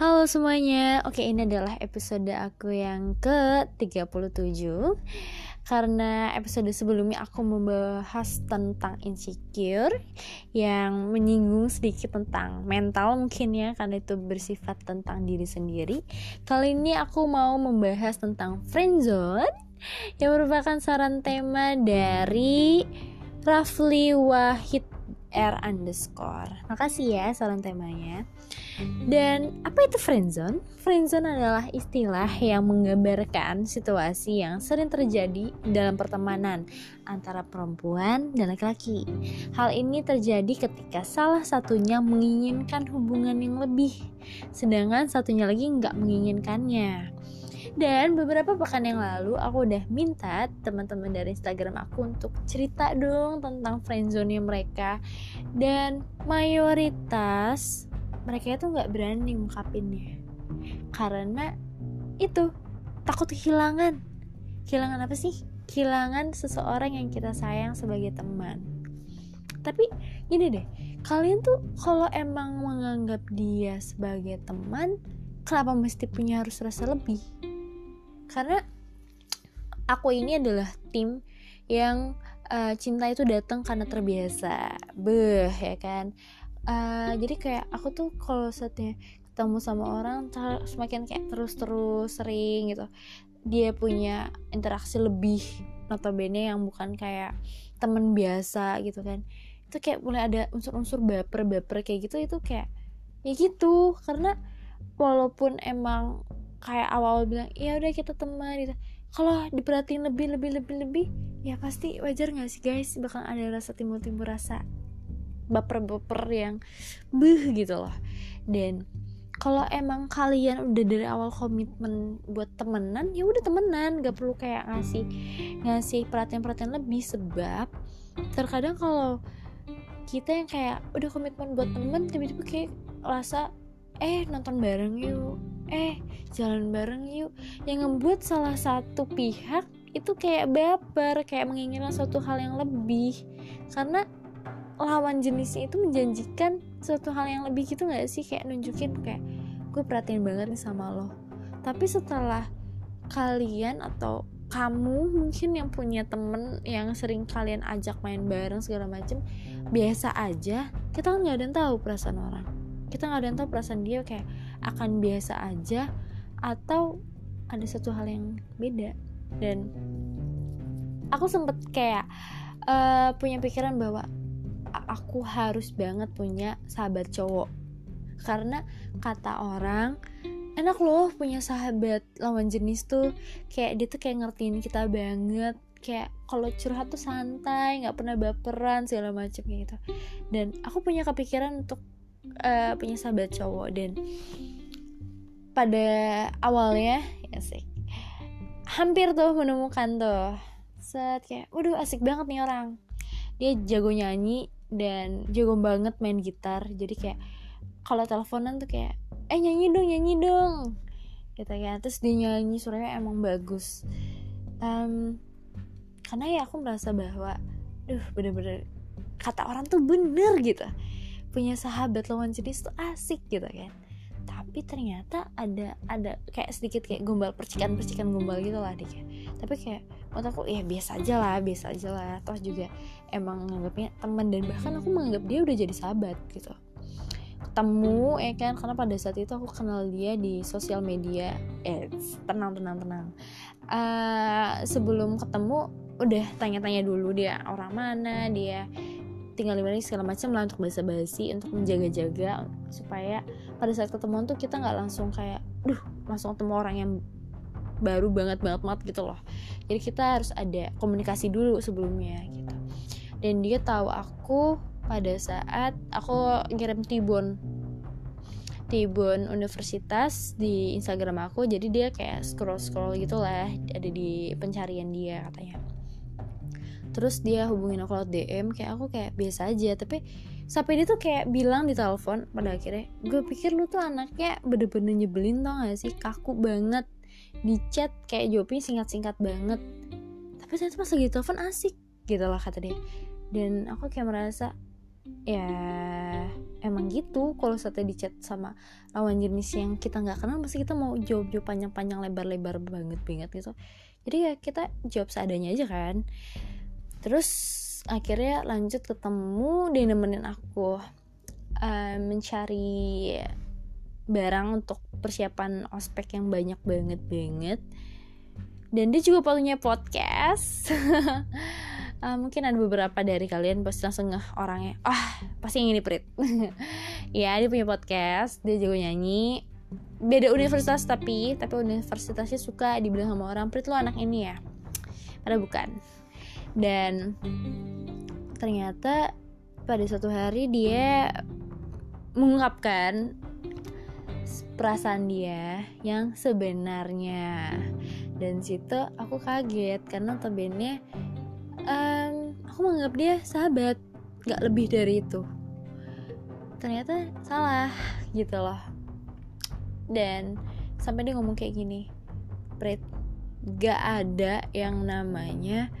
Halo semuanya, oke ini adalah episode aku yang ke-37 Karena episode sebelumnya aku membahas tentang insecure Yang menyinggung sedikit tentang mental mungkin ya Karena itu bersifat tentang diri sendiri. Kali ini aku mau membahas tentang friendzone Yang merupakan saran tema dari Rafli Wahid R underscore. Makasih ya saran temanya. Dan apa itu friendzone? Friendzone adalah istilah yang menggambarkan situasi yang sering terjadi dalam pertemanan antara perempuan dan laki-laki. Hal ini terjadi ketika salah satunya menginginkan hubungan yang lebih Sedangkan satunya lagi nggak menginginkannya dan beberapa pekan yang lalu aku udah minta teman-teman dari Instagram aku untuk cerita dong tentang friendzone mereka. Dan mayoritas mereka itu nggak berani ngungkapinnya. Karena itu takut kehilangan. Kehilangan apa sih? Kehilangan seseorang yang kita sayang sebagai teman. Tapi gini deh kalian tuh kalau emang menganggap dia sebagai teman kenapa mesti punya harus rasa lebih karena aku ini adalah tim yang uh, cinta itu datang karena terbiasa. Beh ya kan? Uh, jadi kayak aku tuh kalau saatnya ketemu sama orang semakin kayak terus-terus sering gitu dia punya interaksi lebih notabene yang bukan kayak temen biasa gitu kan. Itu kayak mulai ada unsur-unsur baper-baper kayak gitu itu kayak ya gitu. Karena walaupun emang kayak awal-awal bilang ya udah kita teman gitu. Kalau diperhatiin lebih lebih lebih lebih ya pasti wajar nggak sih guys? Bakal ada rasa timbul-timbul rasa baper-baper yang beh gitu loh. Dan kalau emang kalian udah dari awal komitmen buat temenan ya udah temenan. Gak perlu kayak ngasih ngasih perhatian-perhatian lebih sebab terkadang kalau kita yang kayak udah komitmen buat temen tiba-tiba kayak rasa eh nonton bareng yuk eh jalan bareng yuk. Yang membuat salah satu pihak itu kayak baper kayak menginginkan suatu hal yang lebih. Karena lawan jenisnya itu menjanjikan suatu hal yang lebih gitu gak sih? Kayak nunjukin kayak gue perhatiin banget nih sama lo. Tapi setelah kalian atau kamu mungkin yang punya temen yang sering kalian ajak main bareng segala macem biasa aja kita kan nggak ada yang tahu perasaan orang. Kita nggak ada yang tahu perasaan dia kayak akan biasa aja atau ada satu hal yang beda. Dan aku sempet kayak uh, punya pikiran bahwa aku harus banget punya sahabat cowok. Karena kata orang enak loh punya sahabat lawan jenis tuh. Kayak dia tuh kayak ngertiin kita banget. Kayak kalau curhat tuh santai nggak pernah baperan segala macam gitu. Dan aku punya kepikiran untuk uh, punya sahabat cowok. Dan pada awalnya ya sih. Hampir tuh menemukan tuh. Set kayak waduh asik banget nih orang. Dia jago nyanyi dan jago banget main gitar. Jadi kayak kalau teleponan tuh kayak eh nyanyi dong nyanyi dong. Gitu ya terus dia nyanyi suaranya emang bagus. Um, karena ya aku merasa bahwa duh bener-bener kata orang tuh bener gitu. Punya sahabat lawan jenis tuh asik gitu kan tapi ternyata ada ada kayak sedikit kayak gombal percikan percikan gombal gitu lah dia tapi kayak menurut aku ya biasa aja lah biasa aja lah. Toh juga emang menganggapnya teman dan bahkan aku menganggap dia udah jadi sahabat gitu. Ketemu ya kan? Karena pada saat itu aku kenal dia di sosial media. Eh tenang tenang tenang. Uh, sebelum ketemu udah tanya-tanya dulu dia orang mana dia tinggal lima menit segala macam lah untuk basa-basi untuk menjaga-jaga supaya pada saat ketemu tuh kita nggak langsung kayak duh langsung ketemu orang yang baru banget banget banget gitu loh. Jadi kita harus ada komunikasi dulu sebelumnya gitu. Dan dia tahu aku pada saat aku ngirim tibon tibon universitas di Instagram aku. Jadi dia kayak scroll scroll gitulah ada di pencarian dia katanya terus dia hubungin aku lewat DM kayak aku kayak biasa aja. Tapi sampai dia tuh kayak bilang di telepon pada akhirnya gue pikir lu tuh anaknya bener-bener nyebelin tau gak sih? Kaku banget. Di chat kayak jawabnya singkat-singkat banget. Tapi ternyata pas lagi telepon asik gitu lah kata dia. Dan aku kayak merasa ya emang gitu kalau saatnya di chat sama lawan jenis yang kita nggak kenal pasti kita mau jawab jawab panjang panjang lebar lebar banget banget gitu. Jadi ya kita jawab seadanya aja kan terus akhirnya lanjut ketemu dia nemenin aku uh, mencari barang untuk persiapan ospek yang banyak banget banget dan dia juga punya podcast. Uh, mungkin ada beberapa dari kalian pasti langsung ngeh orangnya ah oh, pasti yang ini Prit. Ya dia punya podcast dia juga nyanyi. Beda universitas tapi tapi universitasnya suka dibilang sama orang Prit lo anak ini ya? Padahal bukan dan ternyata pada suatu hari dia mengungkapkan perasaan dia yang sebenarnya. Dan situ aku kaget karena notabene um, aku menganggap dia sahabat gak lebih dari itu. Ternyata salah gitu loh. Dan sampai dia ngomong kayak gini Prit gak ada yang namanya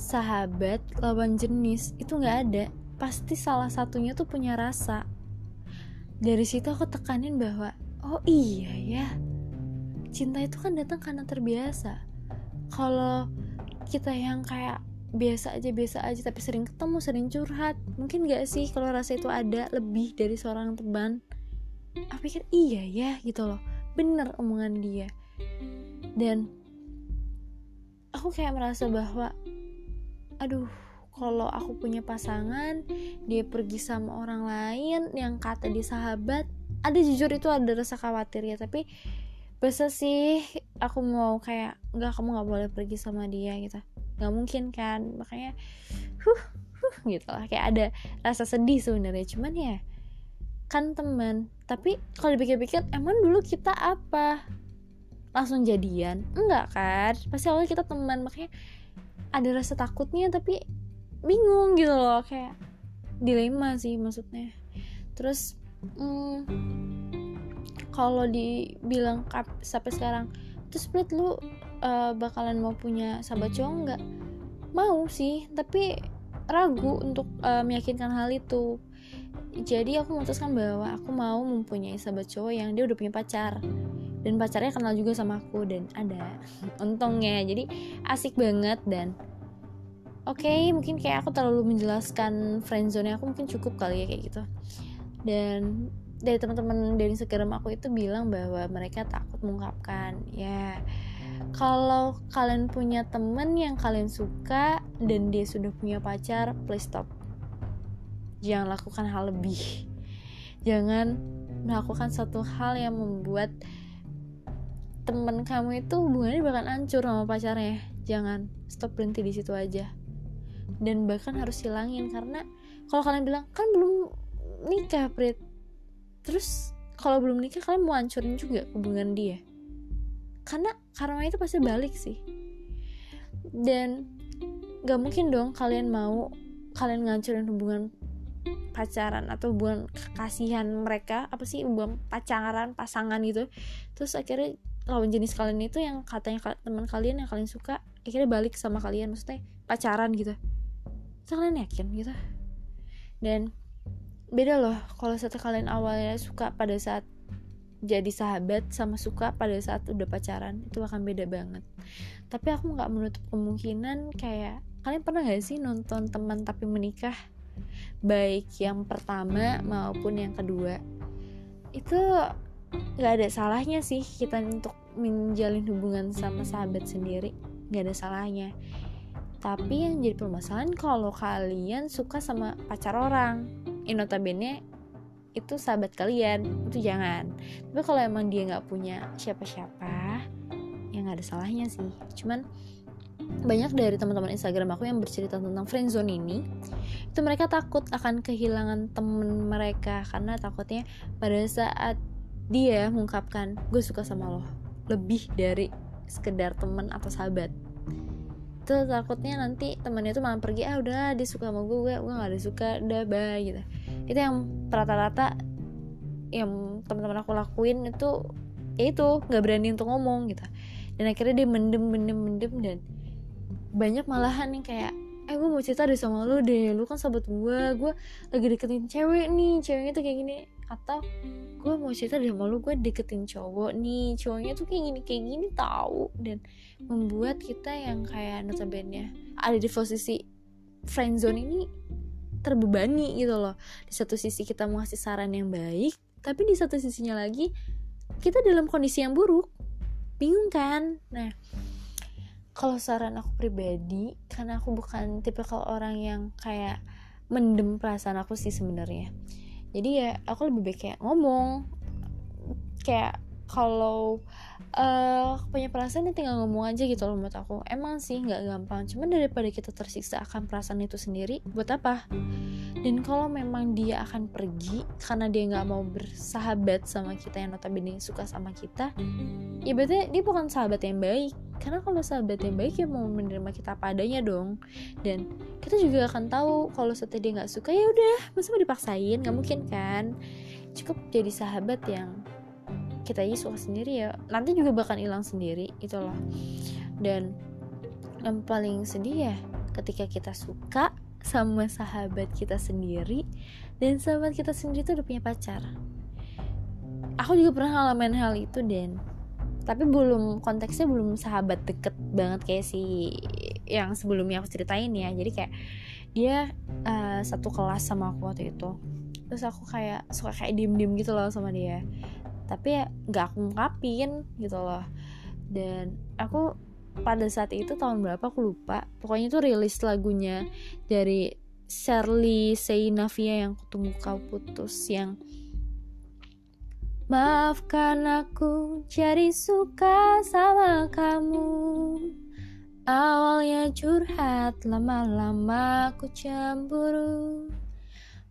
sahabat lawan jenis itu gak ada. Pasti salah satunya tuh punya rasa. Dari situ aku tekanin bahwa oh iya ya cinta itu kan datang karena terbiasa. Kalau kita yang kayak biasa aja biasa aja tapi sering ketemu sering curhat mungkin gak sih kalau rasa itu ada lebih dari seorang teman? Aku pikir iya ya gitu loh. Bener omongan dia. Dan aku kayak merasa bahwa aduh kalau aku punya pasangan dia pergi sama orang lain yang kata dia sahabat ada jujur itu ada rasa khawatir ya tapi bisa sih aku mau kayak nggak kamu nggak boleh pergi sama dia gitu. Nggak mungkin kan makanya huh, huh gitu lah. Kayak ada rasa sedih sebenarnya cuman ya kan teman. Tapi kalau dipikir-pikir emang dulu kita apa? Langsung jadian? Enggak kan? Pasti awalnya kita teman makanya ada rasa takutnya tapi bingung gitu loh. Kayak dilema sih maksudnya. Terus hmm, kalau dibilang sampai sekarang terus split lu uh, bakalan mau punya sahabat cowok nggak? Mau sih tapi ragu untuk uh, meyakinkan hal itu. Jadi aku memutuskan bahwa aku mau mempunyai sahabat cowok yang dia udah punya pacar dan pacarnya kenal juga sama aku dan ada untungnya. Jadi asik banget dan oke okay, mungkin kayak aku terlalu menjelaskan friendzone aku mungkin cukup kali ya kayak gitu. Dan dari teman-teman dari Instagram aku itu bilang bahwa mereka takut mengungkapkan. Ya kalau kalian punya temen yang kalian suka dan dia sudah punya pacar please stop. Jangan lakukan hal lebih. Jangan melakukan satu hal yang membuat temen kamu itu hubungannya bakal hancur sama pacarnya. Jangan stop berhenti di situ aja. Dan bahkan harus hilangin karena kalau kalian bilang kan belum nikah Prit. Terus kalau belum nikah kalian mau hancurin juga hubungan dia. Karena karma itu pasti balik sih. Dan gak mungkin dong kalian mau kalian ngancurin hubungan pacaran atau hubungan kekasihan mereka apa sih hubungan pacaran pasangan gitu. Terus akhirnya lawan jenis kalian itu yang katanya teman kalian yang kalian suka akhirnya balik sama kalian maksudnya pacaran gitu. Itu kalian yakin gitu? Dan beda loh kalau saat kalian awalnya suka pada saat jadi sahabat sama suka pada saat udah pacaran itu akan beda banget. Tapi aku nggak menutup kemungkinan kayak kalian pernah gak sih nonton teman tapi menikah? Baik yang pertama maupun yang kedua. Itu nggak ada salahnya sih kita untuk menjalin hubungan sama sahabat sendiri nggak ada salahnya. Tapi yang jadi permasalahan kalau kalian suka sama pacar orang eh, notabene itu sahabat kalian itu jangan. Tapi kalau emang dia nggak punya siapa-siapa ya nggak ada salahnya sih. Cuman banyak dari teman-teman Instagram aku yang bercerita tentang friendzone ini itu mereka takut akan kehilangan temen mereka karena takutnya pada saat dia mengungkapkan gue suka sama lo lebih dari sekedar temen atau sahabat. Itu takutnya nanti temannya tuh malah pergi ah udah dia suka sama gue gue gak ada suka udah bye gitu. Itu yang rata-rata yang teman-teman aku lakuin itu ya itu nggak berani untuk ngomong gitu. Dan akhirnya dia mendem mendem mendem dan banyak malahan yang kayak eh gue mau cerita deh sama lu deh lu kan sahabat gue gue lagi deketin cewek nih ceweknya tuh kayak gini atau gue mau cerita deh sama lu gue deketin cowok nih. Cowoknya tuh kayak gini kayak gini tahu dan membuat kita yang kayak notabene ada di posisi friendzone ini terbebani gitu loh. Di satu sisi kita mau kasih saran yang baik tapi di satu sisinya lagi kita dalam kondisi yang buruk. Bingung kan? Nah kalau saran aku pribadi karena aku bukan tipe kalau orang yang kayak mendem perasaan aku sih sebenarnya jadi ya aku lebih baik kayak ngomong kayak kalau uh, punya perasaan ya tinggal ngomong aja gitu loh buat aku. Emang sih nggak gampang. Cuman daripada kita tersiksa akan perasaan itu sendiri buat apa? Dan kalau memang dia akan pergi karena dia nggak mau bersahabat sama kita yang notabene suka sama kita ya berarti dia bukan sahabat yang baik. Karena kalau sahabat yang baik ya mau menerima kita apa adanya dong. Dan kita juga akan tahu kalau setelah dia nggak suka ya udah masa mau dipaksain? Nggak mungkin kan? Cukup jadi sahabat yang kita aja suka sendiri ya. Nanti juga bakal hilang sendiri itu loh dan yang paling sedih ya ketika kita suka sama sahabat kita sendiri dan sahabat kita sendiri tuh udah punya pacar. Aku juga pernah ngalamin hal itu dan tapi belum konteksnya belum sahabat deket banget kayak si yang sebelumnya aku ceritain ya. Jadi kayak dia uh, satu kelas sama aku waktu itu. Terus aku kayak suka kayak diem diem gitu loh sama dia tapi ya nggak aku ungkapin gitu loh. Dan aku pada saat itu tahun berapa aku lupa. Pokoknya itu rilis lagunya dari Shirley Seinavia yang kutunggu kau putus yang Maafkan aku jadi suka sama kamu. Awalnya curhat lama-lama aku cemburu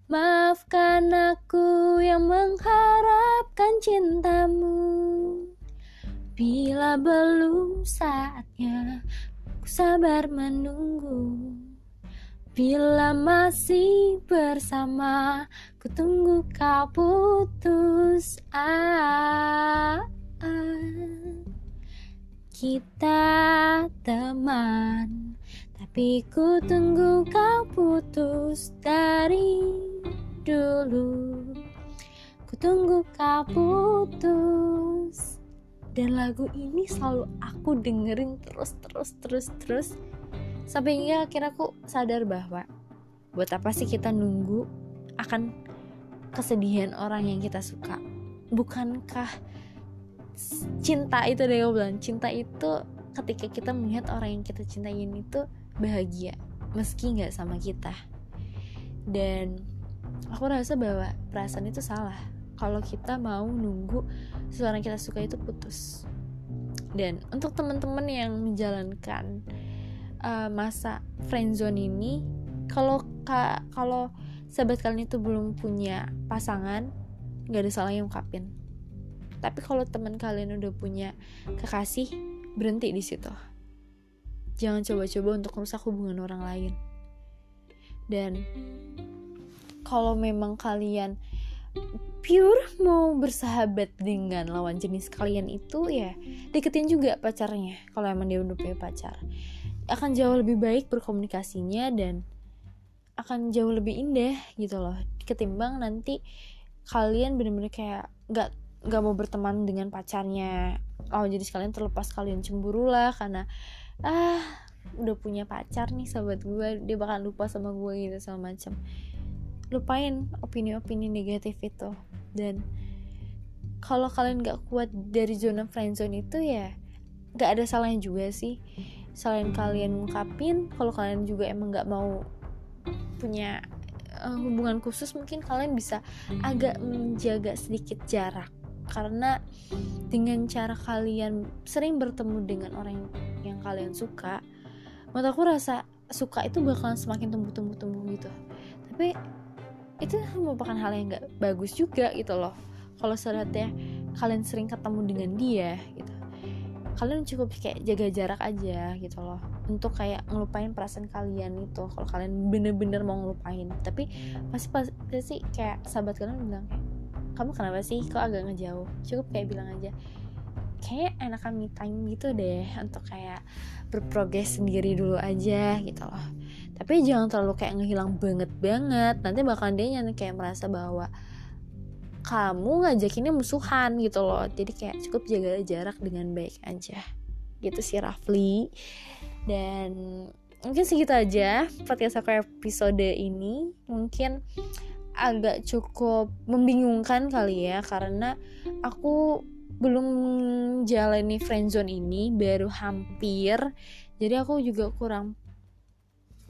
Maafkan aku yang mengharapkan cintamu. Bila belum saatnya Ku sabar menunggu. Bila masih bersama Ku tunggu kau putus. Ah, ah. Kita teman Tapi ku tunggu kau putus dari dulu. Ku tunggu kau putus. Dan lagu ini selalu aku dengerin terus terus terus terus. Sampai hingga akhirnya aku sadar bahwa Buat apa sih kita nunggu akan kesedihan orang yang kita suka? Bukankah cinta itu deh bilang Cinta itu ketika kita melihat orang yang kita cintain itu bahagia Meski gak sama kita. Dan aku rasa bahwa perasaan itu salah kalau kita mau nunggu seseorang kita suka itu putus. Dan untuk teman-teman yang menjalankan uh, masa friendzone ini kalau ka, kalau sahabat kalian itu belum punya pasangan nggak ada salahnya ungkapin. Tapi kalau teman kalian udah punya kekasih berhenti di situ jangan coba-coba untuk merusak hubungan orang lain. Dan kalau memang kalian pure mau bersahabat dengan lawan jenis kalian itu ya deketin juga pacarnya kalau emang dia udah punya pacar. Akan jauh lebih baik berkomunikasinya dan akan jauh lebih indah gitu loh ketimbang nanti kalian bener-bener kayak nggak nggak mau berteman dengan pacarnya. Lawan jenis kalian terlepas kalian cemburu lah karena ah udah punya pacar nih sahabat gue dia bakal lupa sama gue gitu sama macam lupain opini-opini negatif itu. Dan kalau kalian gak kuat dari zona friendzone itu ya gak ada salahnya juga sih. Selain kalian ngungkapin kalau kalian juga emang gak mau punya uh, hubungan khusus mungkin kalian bisa agak menjaga sedikit jarak karena dengan cara kalian sering bertemu dengan orang yang kalian suka menurut aku rasa suka itu bakalan semakin tumbuh-tumbuh-tumbuh gitu. Tapi itu merupakan hal yang gak bagus juga gitu loh. Kalau sebenarnya kalian sering ketemu dengan dia gitu kalian cukup kayak jaga jarak aja gitu loh. Untuk kayak ngelupain perasaan kalian itu kalau kalian bener-bener mau ngelupain. Tapi pasti pasti kayak sahabat kalian bilang kayak kamu kenapa sih? Kok agak ngejauh? Cukup kayak bilang aja. Kayak enakan me time gitu deh untuk kayak berprogres sendiri dulu aja gitu loh. Tapi jangan terlalu kayak ngehilang banget banget. Nanti bakal dia yang kayak merasa bahwa kamu ngajakinnya musuhan gitu loh. Jadi kayak cukup jaga jarak dengan baik aja. Gitu sih Rafli dan mungkin segitu aja podcast aku episode ini. Mungkin agak cukup membingungkan kali ya karena aku belum jalani friendzone ini baru hampir. Jadi aku juga kurang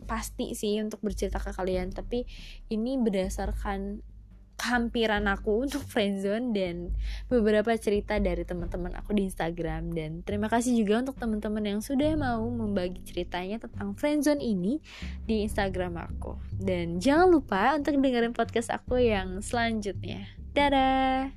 pasti sih untuk bercerita ke kalian tapi ini berdasarkan kehampiran aku untuk friendzone dan beberapa cerita dari teman-teman aku di Instagram. Dan terima kasih juga untuk teman-teman yang sudah mau membagi ceritanya tentang friendzone ini di Instagram aku. Dan jangan lupa untuk dengerin podcast aku yang selanjutnya. Dadah